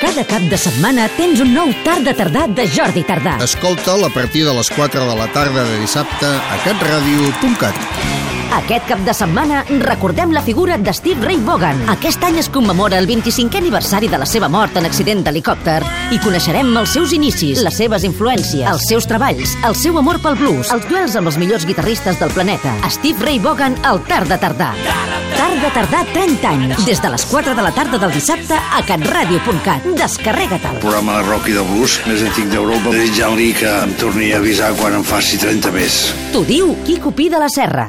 Cada cap de setmana tens un nou Tard de Tardà de Jordi Tardà. Escolta'l a partir de les 4 de la tarda de dissabte a catradio.cat. Aquest cap de setmana recordem la figura de Steve Ray Vaughan. Aquest any es commemora el 25è aniversari de la seva mort en accident d'helicòpter i coneixerem els seus inicis, les seves influències, els seus treballs, el seu amor pel blues, els duels amb els millors guitarristes del planeta. Steve Ray Vaughan al Tard de Tardà. De Tardà 30 anys. Des de les 4 de la tarda del dissabte a catradio.cat. Descarrega-te'l. programa de rock i de blues més antic d'Europa, desitjant-li que em torni a avisar quan em faci 30 més. T'ho diu Quico Pi de la Serra.